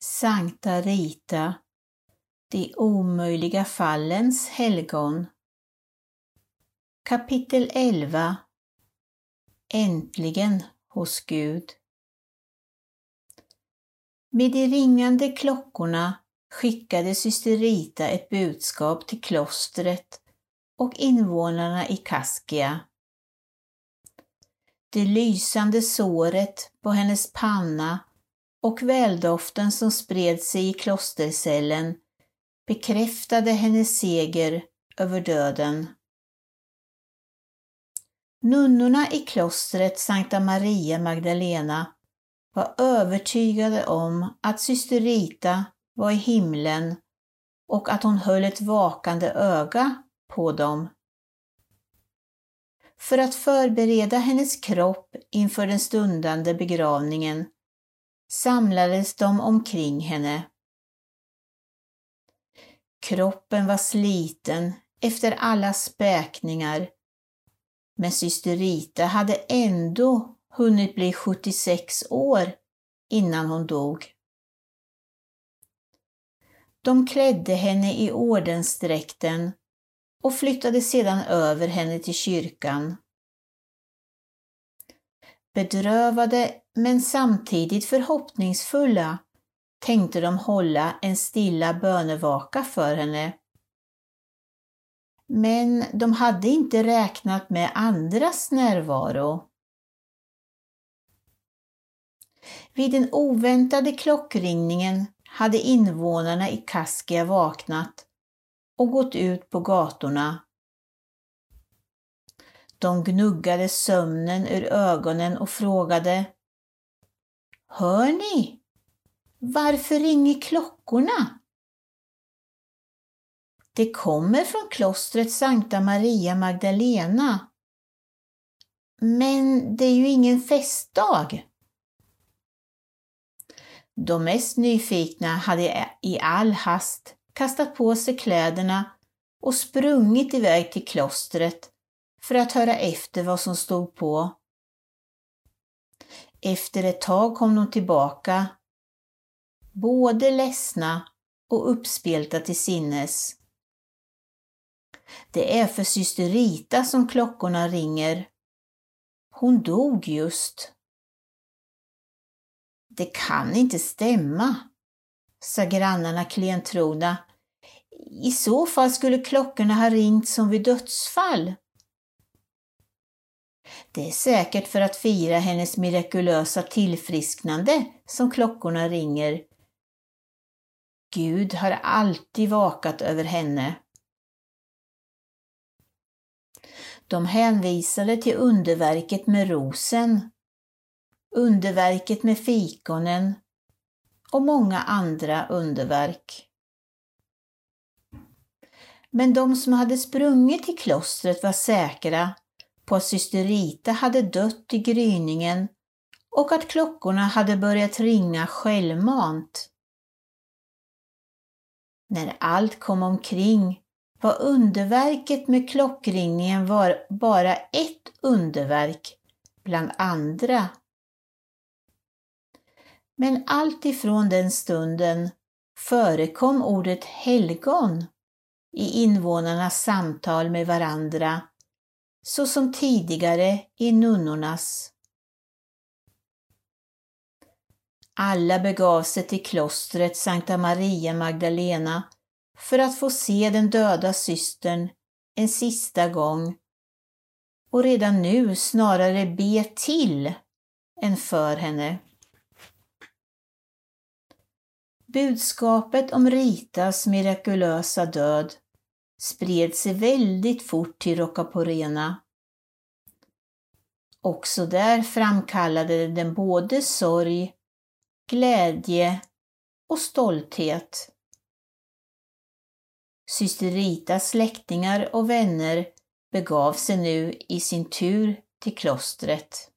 Sankta Rita, de omöjliga fallens helgon. Kapitel 11 Äntligen hos Gud. Med de ringande klockorna skickade syster Rita ett budskap till klostret och invånarna i Kaskia. Det lysande såret på hennes panna och väldoften som spred sig i klostercellen bekräftade hennes seger över döden. Nunnorna i klostret Sankta Maria Magdalena var övertygade om att syster Rita var i himlen och att hon höll ett vakande öga på dem. För att förbereda hennes kropp inför den stundande begravningen samlades de omkring henne. Kroppen var sliten efter alla späkningar, men syster Rita hade ändå hunnit bli 76 år innan hon dog. De klädde henne i ordensdräkten och flyttade sedan över henne till kyrkan. Bedrövade men samtidigt förhoppningsfulla tänkte de hålla en stilla bönevaka för henne. Men de hade inte räknat med andras närvaro. Vid den oväntade klockringningen hade invånarna i Kaskia vaknat och gått ut på gatorna. De gnuggade sömnen ur ögonen och frågade Hör ni? Varför ringer klockorna? Det kommer från klostret Sankta Maria Magdalena. Men det är ju ingen festdag. De mest nyfikna hade i all hast kastat på sig kläderna och sprungit iväg till klostret för att höra efter vad som stod på. Efter ett tag kom de tillbaka, både ledsna och uppspelta till sinnes. Det är för syster Rita som klockorna ringer. Hon dog just. Det kan inte stämma, sa grannarna klentrogna. I så fall skulle klockorna ha ringt som vid dödsfall. Det är säkert för att fira hennes mirakulösa tillfrisknande som klockorna ringer. Gud har alltid vakat över henne. De hänvisade till underverket med rosen, underverket med fikonen och många andra underverk. Men de som hade sprungit till klostret var säkra på att syster Rita hade dött i gryningen och att klockorna hade börjat ringa självmant. När allt kom omkring var underverket med klockringningen var bara ett underverk bland andra. Men allt ifrån den stunden förekom ordet helgon i invånarnas samtal med varandra, så som tidigare i nunnornas. Alla begav sig till klostret Sankta Maria Magdalena för att få se den döda systern en sista gång och redan nu snarare be till än för henne. Budskapet om Ritas mirakulösa död spred sig väldigt fort till Rokaporena. Också där framkallade den både sorg, glädje och stolthet. Syster Ritas släktingar och vänner begav sig nu i sin tur till klostret.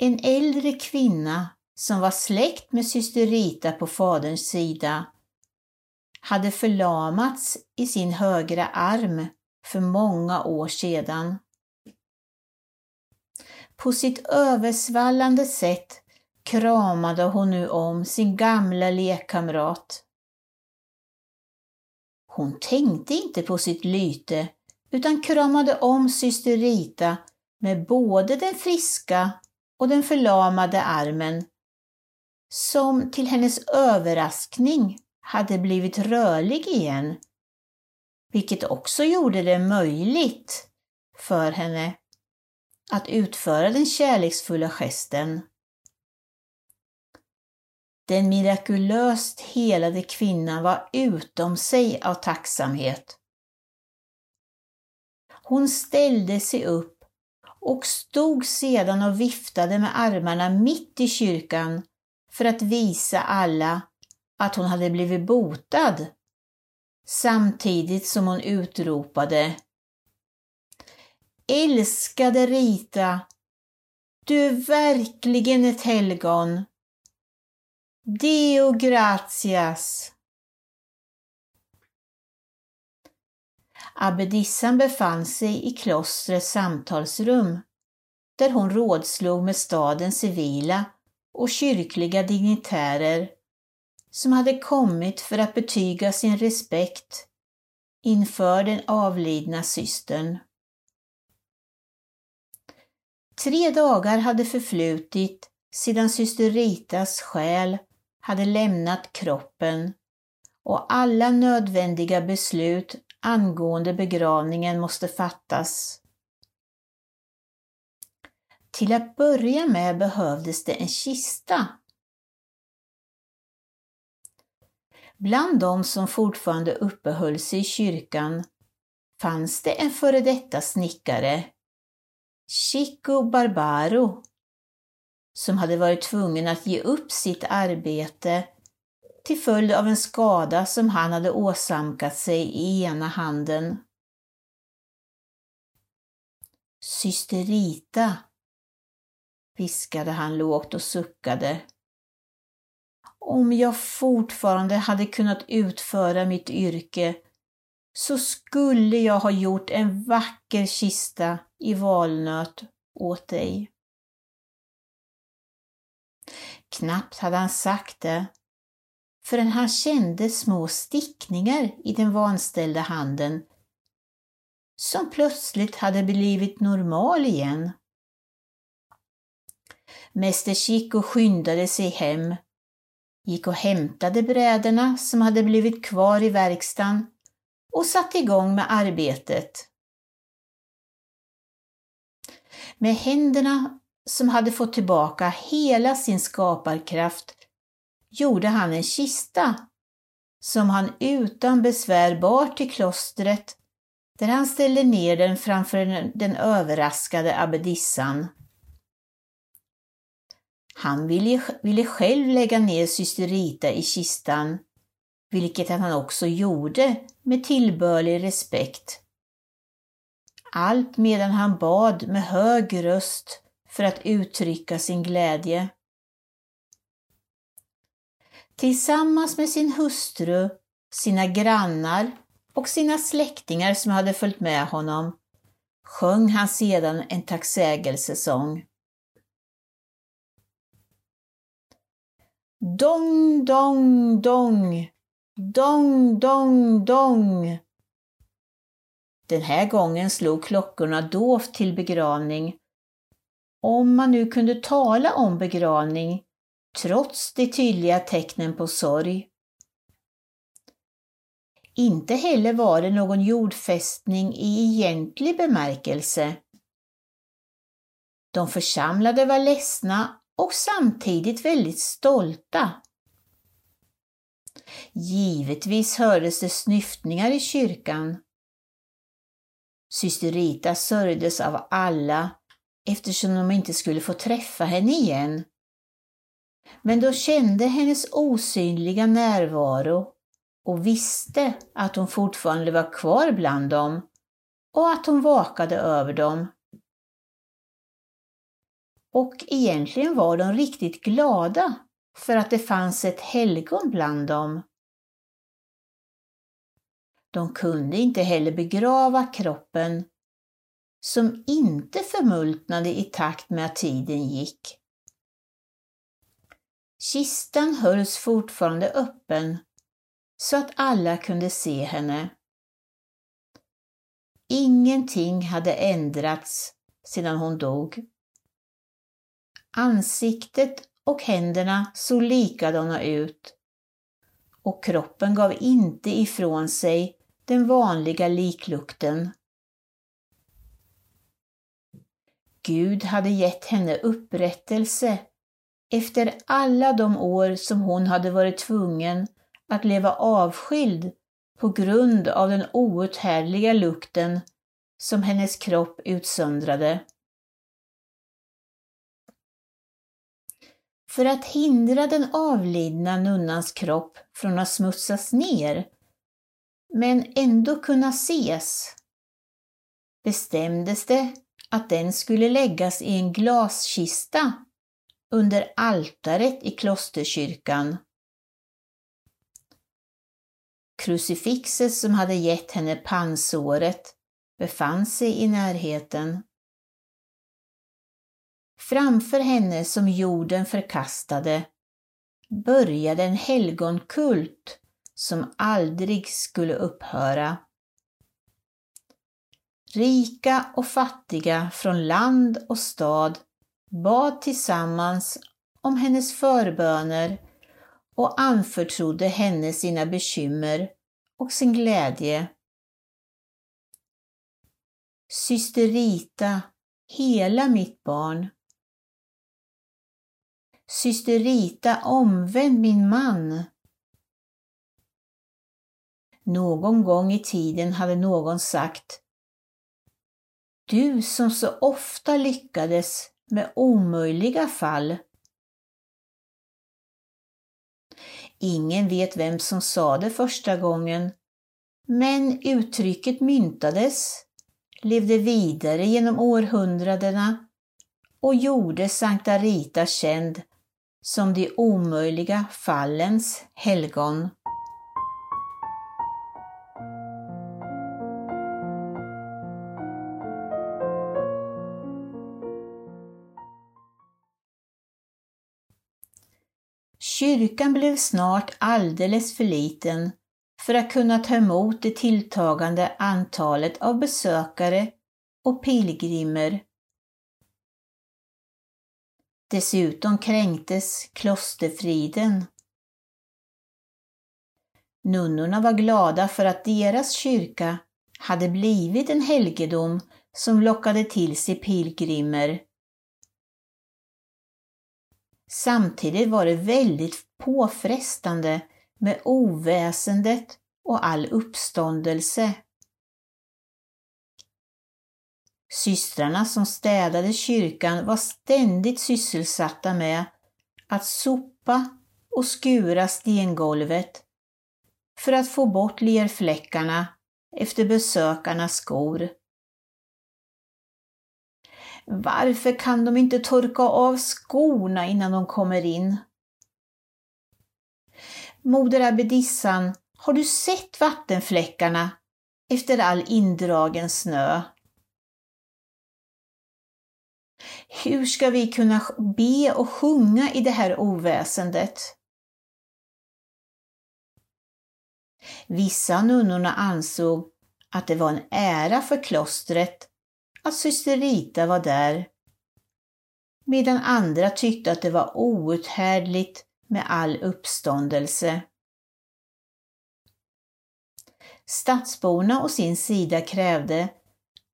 En äldre kvinna som var släkt med syster Rita på faderns sida, hade förlamats i sin högra arm för många år sedan. På sitt översvallande sätt kramade hon nu om sin gamla lekkamrat. Hon tänkte inte på sitt lyte utan kramade om syster Rita med både den friska och den förlamade armen, som till hennes överraskning hade blivit rörlig igen, vilket också gjorde det möjligt för henne att utföra den kärleksfulla gesten. Den mirakulöst helade kvinnan var utom sig av tacksamhet. Hon ställde sig upp och stod sedan och viftade med armarna mitt i kyrkan för att visa alla att hon hade blivit botad, samtidigt som hon utropade Älskade Rita, du är verkligen ett helgon. Deo gratias. Abbedissan befann sig i klostrets samtalsrum, där hon rådslog med stadens civila och kyrkliga dignitärer som hade kommit för att betyga sin respekt inför den avlidna systern. Tre dagar hade förflutit sedan syster Ritas själ hade lämnat kroppen och alla nödvändiga beslut angående begravningen måste fattas. Till att börja med behövdes det en kista. Bland de som fortfarande uppehöll sig i kyrkan fanns det en före detta snickare, Chico Barbaro, som hade varit tvungen att ge upp sitt arbete till följd av en skada som han hade åsamkat sig i ena handen. Syster Rita, viskade han lågt och suckade. Om jag fortfarande hade kunnat utföra mitt yrke så skulle jag ha gjort en vacker kista i valnöt åt dig. Knappt hade han sagt det förrän han kände små stickningar i den vanställda handen som plötsligt hade blivit normal igen. Mäster Chico skyndade sig hem, gick och hämtade bräderna som hade blivit kvar i verkstaden och satte igång med arbetet. Med händerna som hade fått tillbaka hela sin skaparkraft gjorde han en kista som han utan besvär bar till klostret där han ställde ner den framför den överraskade abbedissan. Han ville, ville själv lägga ner syster Rita i kistan, vilket han också gjorde med tillbörlig respekt. Allt medan han bad med hög röst för att uttrycka sin glädje. Tillsammans med sin hustru, sina grannar och sina släktingar som hade följt med honom sjöng han sedan en tacksägelsesång. Dong, dong, dong, dong, dong, dong. Den här gången slog klockorna dovt till begravning. Om man nu kunde tala om begravning trots de tydliga tecknen på sorg. Inte heller var det någon jordfästning i egentlig bemärkelse. De församlade var ledsna och samtidigt väldigt stolta. Givetvis hördes det snyftningar i kyrkan. Syster Rita sörjdes av alla eftersom de inte skulle få träffa henne igen men de kände hennes osynliga närvaro och visste att hon fortfarande var kvar bland dem och att hon vakade över dem. Och egentligen var de riktigt glada för att det fanns ett helgon bland dem. De kunde inte heller begrava kroppen som inte förmultnade i takt med att tiden gick. Kistan hölls fortfarande öppen så att alla kunde se henne. Ingenting hade ändrats sedan hon dog. Ansiktet och händerna såg likadana ut och kroppen gav inte ifrån sig den vanliga liklukten. Gud hade gett henne upprättelse efter alla de år som hon hade varit tvungen att leva avskild på grund av den outhärdliga lukten som hennes kropp utsöndrade. För att hindra den avlidna nunnans kropp från att smutsas ner, men ändå kunna ses, bestämdes det att den skulle läggas i en glaskista under altaret i klosterkyrkan. Krucifixet som hade gett henne pansåret befann sig i närheten. Framför henne som jorden förkastade började en helgonkult som aldrig skulle upphöra. Rika och fattiga från land och stad bad tillsammans om hennes förböner och anförtrodde henne sina bekymmer och sin glädje. Syster Rita, hela mitt barn. Syster Rita, omvänd min man. Någon gång i tiden hade någon sagt Du som så ofta lyckades med omöjliga fall. Ingen vet vem som sa det första gången, men uttrycket myntades, levde vidare genom århundradena och gjorde Sankta Rita känd som de omöjliga fallens helgon. Kyrkan blev snart alldeles för liten för att kunna ta emot det tilltagande antalet av besökare och pilgrimer. Dessutom kränktes klosterfriden. Nunnorna var glada för att deras kyrka hade blivit en helgedom som lockade till sig pilgrimer Samtidigt var det väldigt påfrestande med oväsendet och all uppståndelse. Systrarna som städade kyrkan var ständigt sysselsatta med att sopa och skura stengolvet för att få bort lerfläckarna efter besökarnas skor. Varför kan de inte torka av skorna innan de kommer in? Moder abbedissan, har du sett vattenfläckarna efter all indragen snö? Hur ska vi kunna be och sjunga i det här oväsendet? Vissa nunnorna ansåg att det var en ära för klostret att syster Rita var där, medan andra tyckte att det var outhärdligt med all uppståndelse. Stadsborna å sin sida krävde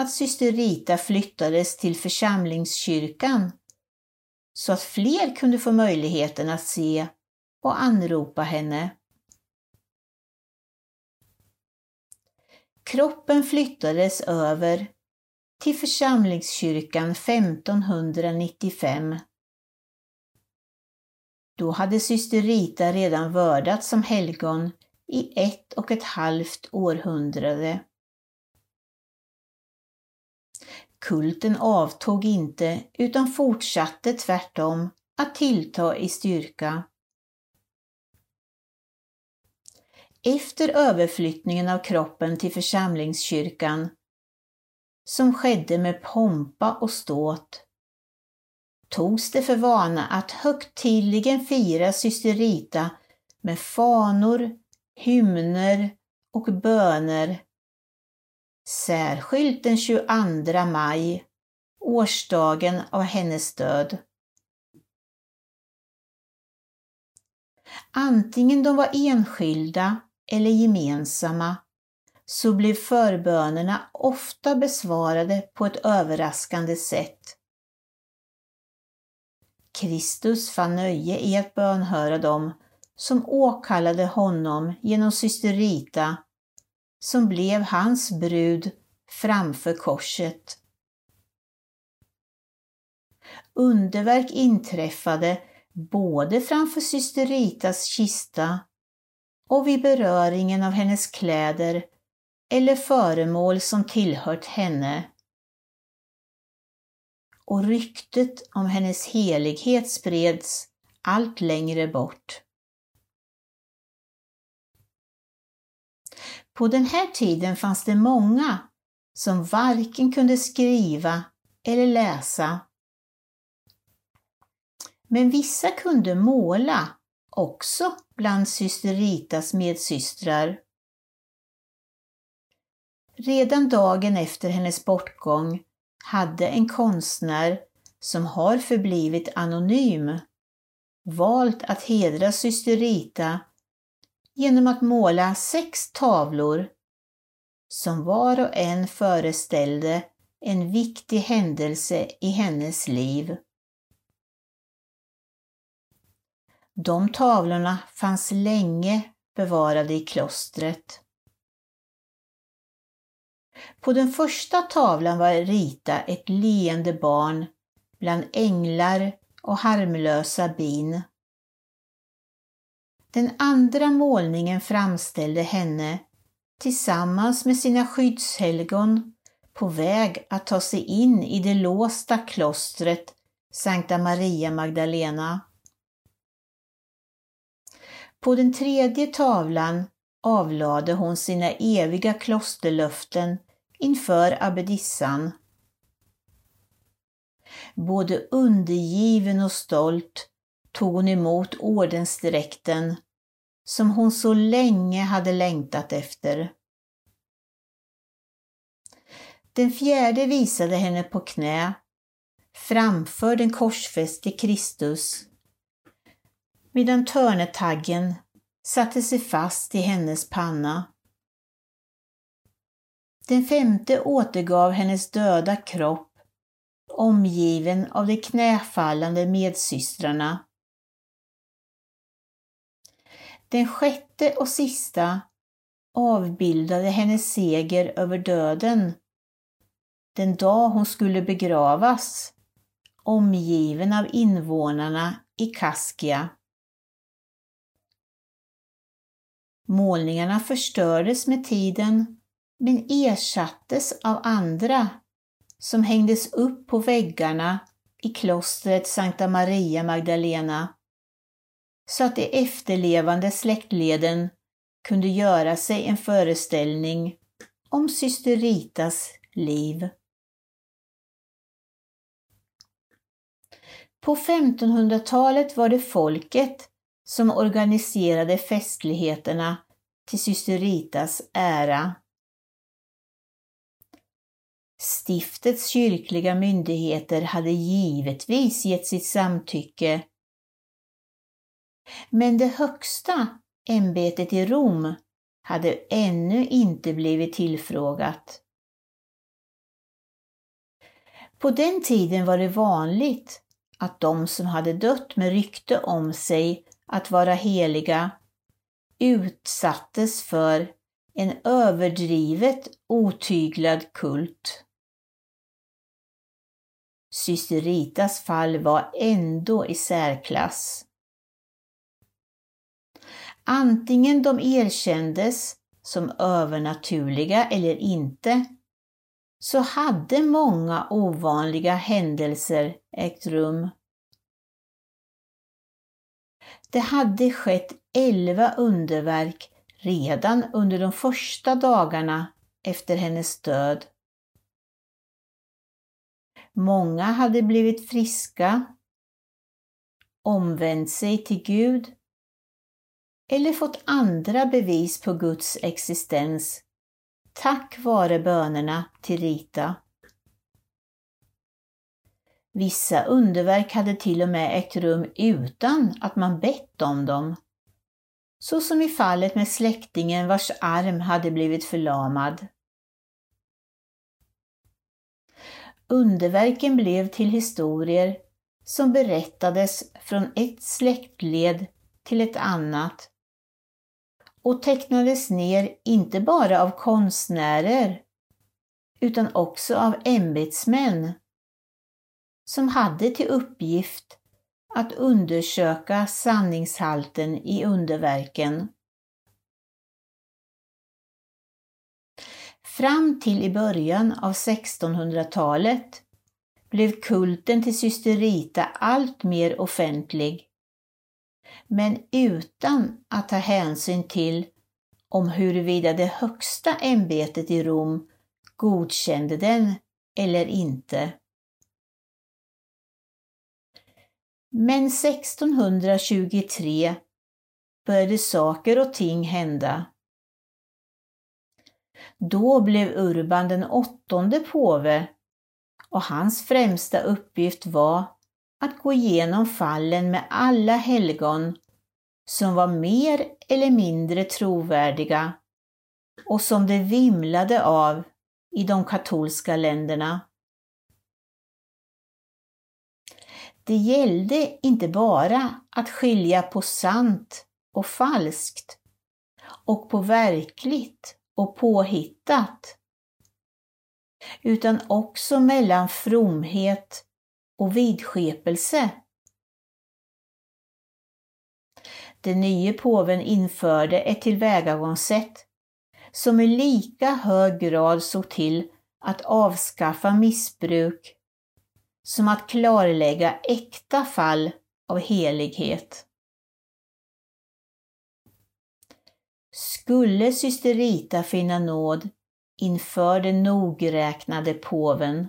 att syster Rita flyttades till församlingskyrkan så att fler kunde få möjligheten att se och anropa henne. Kroppen flyttades över till församlingskyrkan 1595. Då hade syster Rita redan vördats som helgon i ett och ett halvt århundrade. Kulten avtog inte utan fortsatte tvärtom att tillta i styrka. Efter överflyttningen av kroppen till församlingskyrkan som skedde med pompa och ståt, togs det för vana att högtidligen fira syster Rita med fanor, hymner och böner. Särskilt den 22 maj, årsdagen av hennes död. Antingen de var enskilda eller gemensamma så blev förbönerna ofta besvarade på ett överraskande sätt. Kristus fann nöje i att bönhöra dem som åkallade honom genom syster Rita, som blev hans brud framför korset. Underverk inträffade både framför syster Ritas kista och vid beröringen av hennes kläder eller föremål som tillhört henne. Och ryktet om hennes helighet spreds allt längre bort. På den här tiden fanns det många som varken kunde skriva eller läsa. Men vissa kunde måla, också bland syster Ritas medsystrar. Redan dagen efter hennes bortgång hade en konstnär som har förblivit anonym valt att hedra syster Rita genom att måla sex tavlor som var och en föreställde en viktig händelse i hennes liv. De tavlorna fanns länge bevarade i klostret. På den första tavlan var Rita ett leende barn bland änglar och harmlösa bin. Den andra målningen framställde henne tillsammans med sina skyddshelgon på väg att ta sig in i det låsta klostret Sankta Maria Magdalena. På den tredje tavlan avlade hon sina eviga klosterlöften inför abbedissan. Både undergiven och stolt tog hon emot ordensdräkten som hon så länge hade längtat efter. Den fjärde visade henne på knä framför den korsfäste Kristus medan törnetaggen satte sig fast i hennes panna. Den femte återgav hennes döda kropp, omgiven av de knäfallande medsystrarna. Den sjätte och sista avbildade hennes seger över döden, den dag hon skulle begravas, omgiven av invånarna i Kaskia. Målningarna förstördes med tiden men ersattes av andra som hängdes upp på väggarna i klostret Sankta Maria Magdalena så att de efterlevande släktleden kunde göra sig en föreställning om syster Ritas liv. På 1500-talet var det folket som organiserade festligheterna till syster Ritas ära. Stiftets kyrkliga myndigheter hade givetvis gett sitt samtycke. Men det högsta ämbetet i Rom hade ännu inte blivit tillfrågat. På den tiden var det vanligt att de som hade dött med rykte om sig att vara heliga utsattes för en överdrivet otyglad kult. Syster Ritas fall var ändå i särklass. Antingen de erkändes som övernaturliga eller inte, så hade många ovanliga händelser ägt rum. Det hade skett elva underverk redan under de första dagarna efter hennes död. Många hade blivit friska omvänt sig till Gud eller fått andra bevis på Guds existens tack vare bönerna till Rita. Vissa underverk hade till och med ägt rum utan att man bett om dem. Så som i fallet med släktingen vars arm hade blivit förlamad. Underverken blev till historier som berättades från ett släktled till ett annat och tecknades ner inte bara av konstnärer utan också av ämbetsmän som hade till uppgift att undersöka sanningshalten i underverken. Fram till i början av 1600-talet blev kulten till syster Rita allt mer offentlig, men utan att ta hänsyn till om huruvida det högsta ämbetet i Rom godkände den eller inte. Men 1623 började saker och ting hända. Då blev Urban den åttonde påve och hans främsta uppgift var att gå igenom fallen med alla helgon som var mer eller mindre trovärdiga och som det vimlade av i de katolska länderna. Det gällde inte bara att skilja på sant och falskt och på verkligt och påhittat, utan också mellan fromhet och vidskepelse. Den nye påven införde ett tillvägagångssätt som i lika hög grad såg till att avskaffa missbruk som att klarlägga äkta fall av helighet. Skulle syster Rita finna nåd inför den nogräknade påven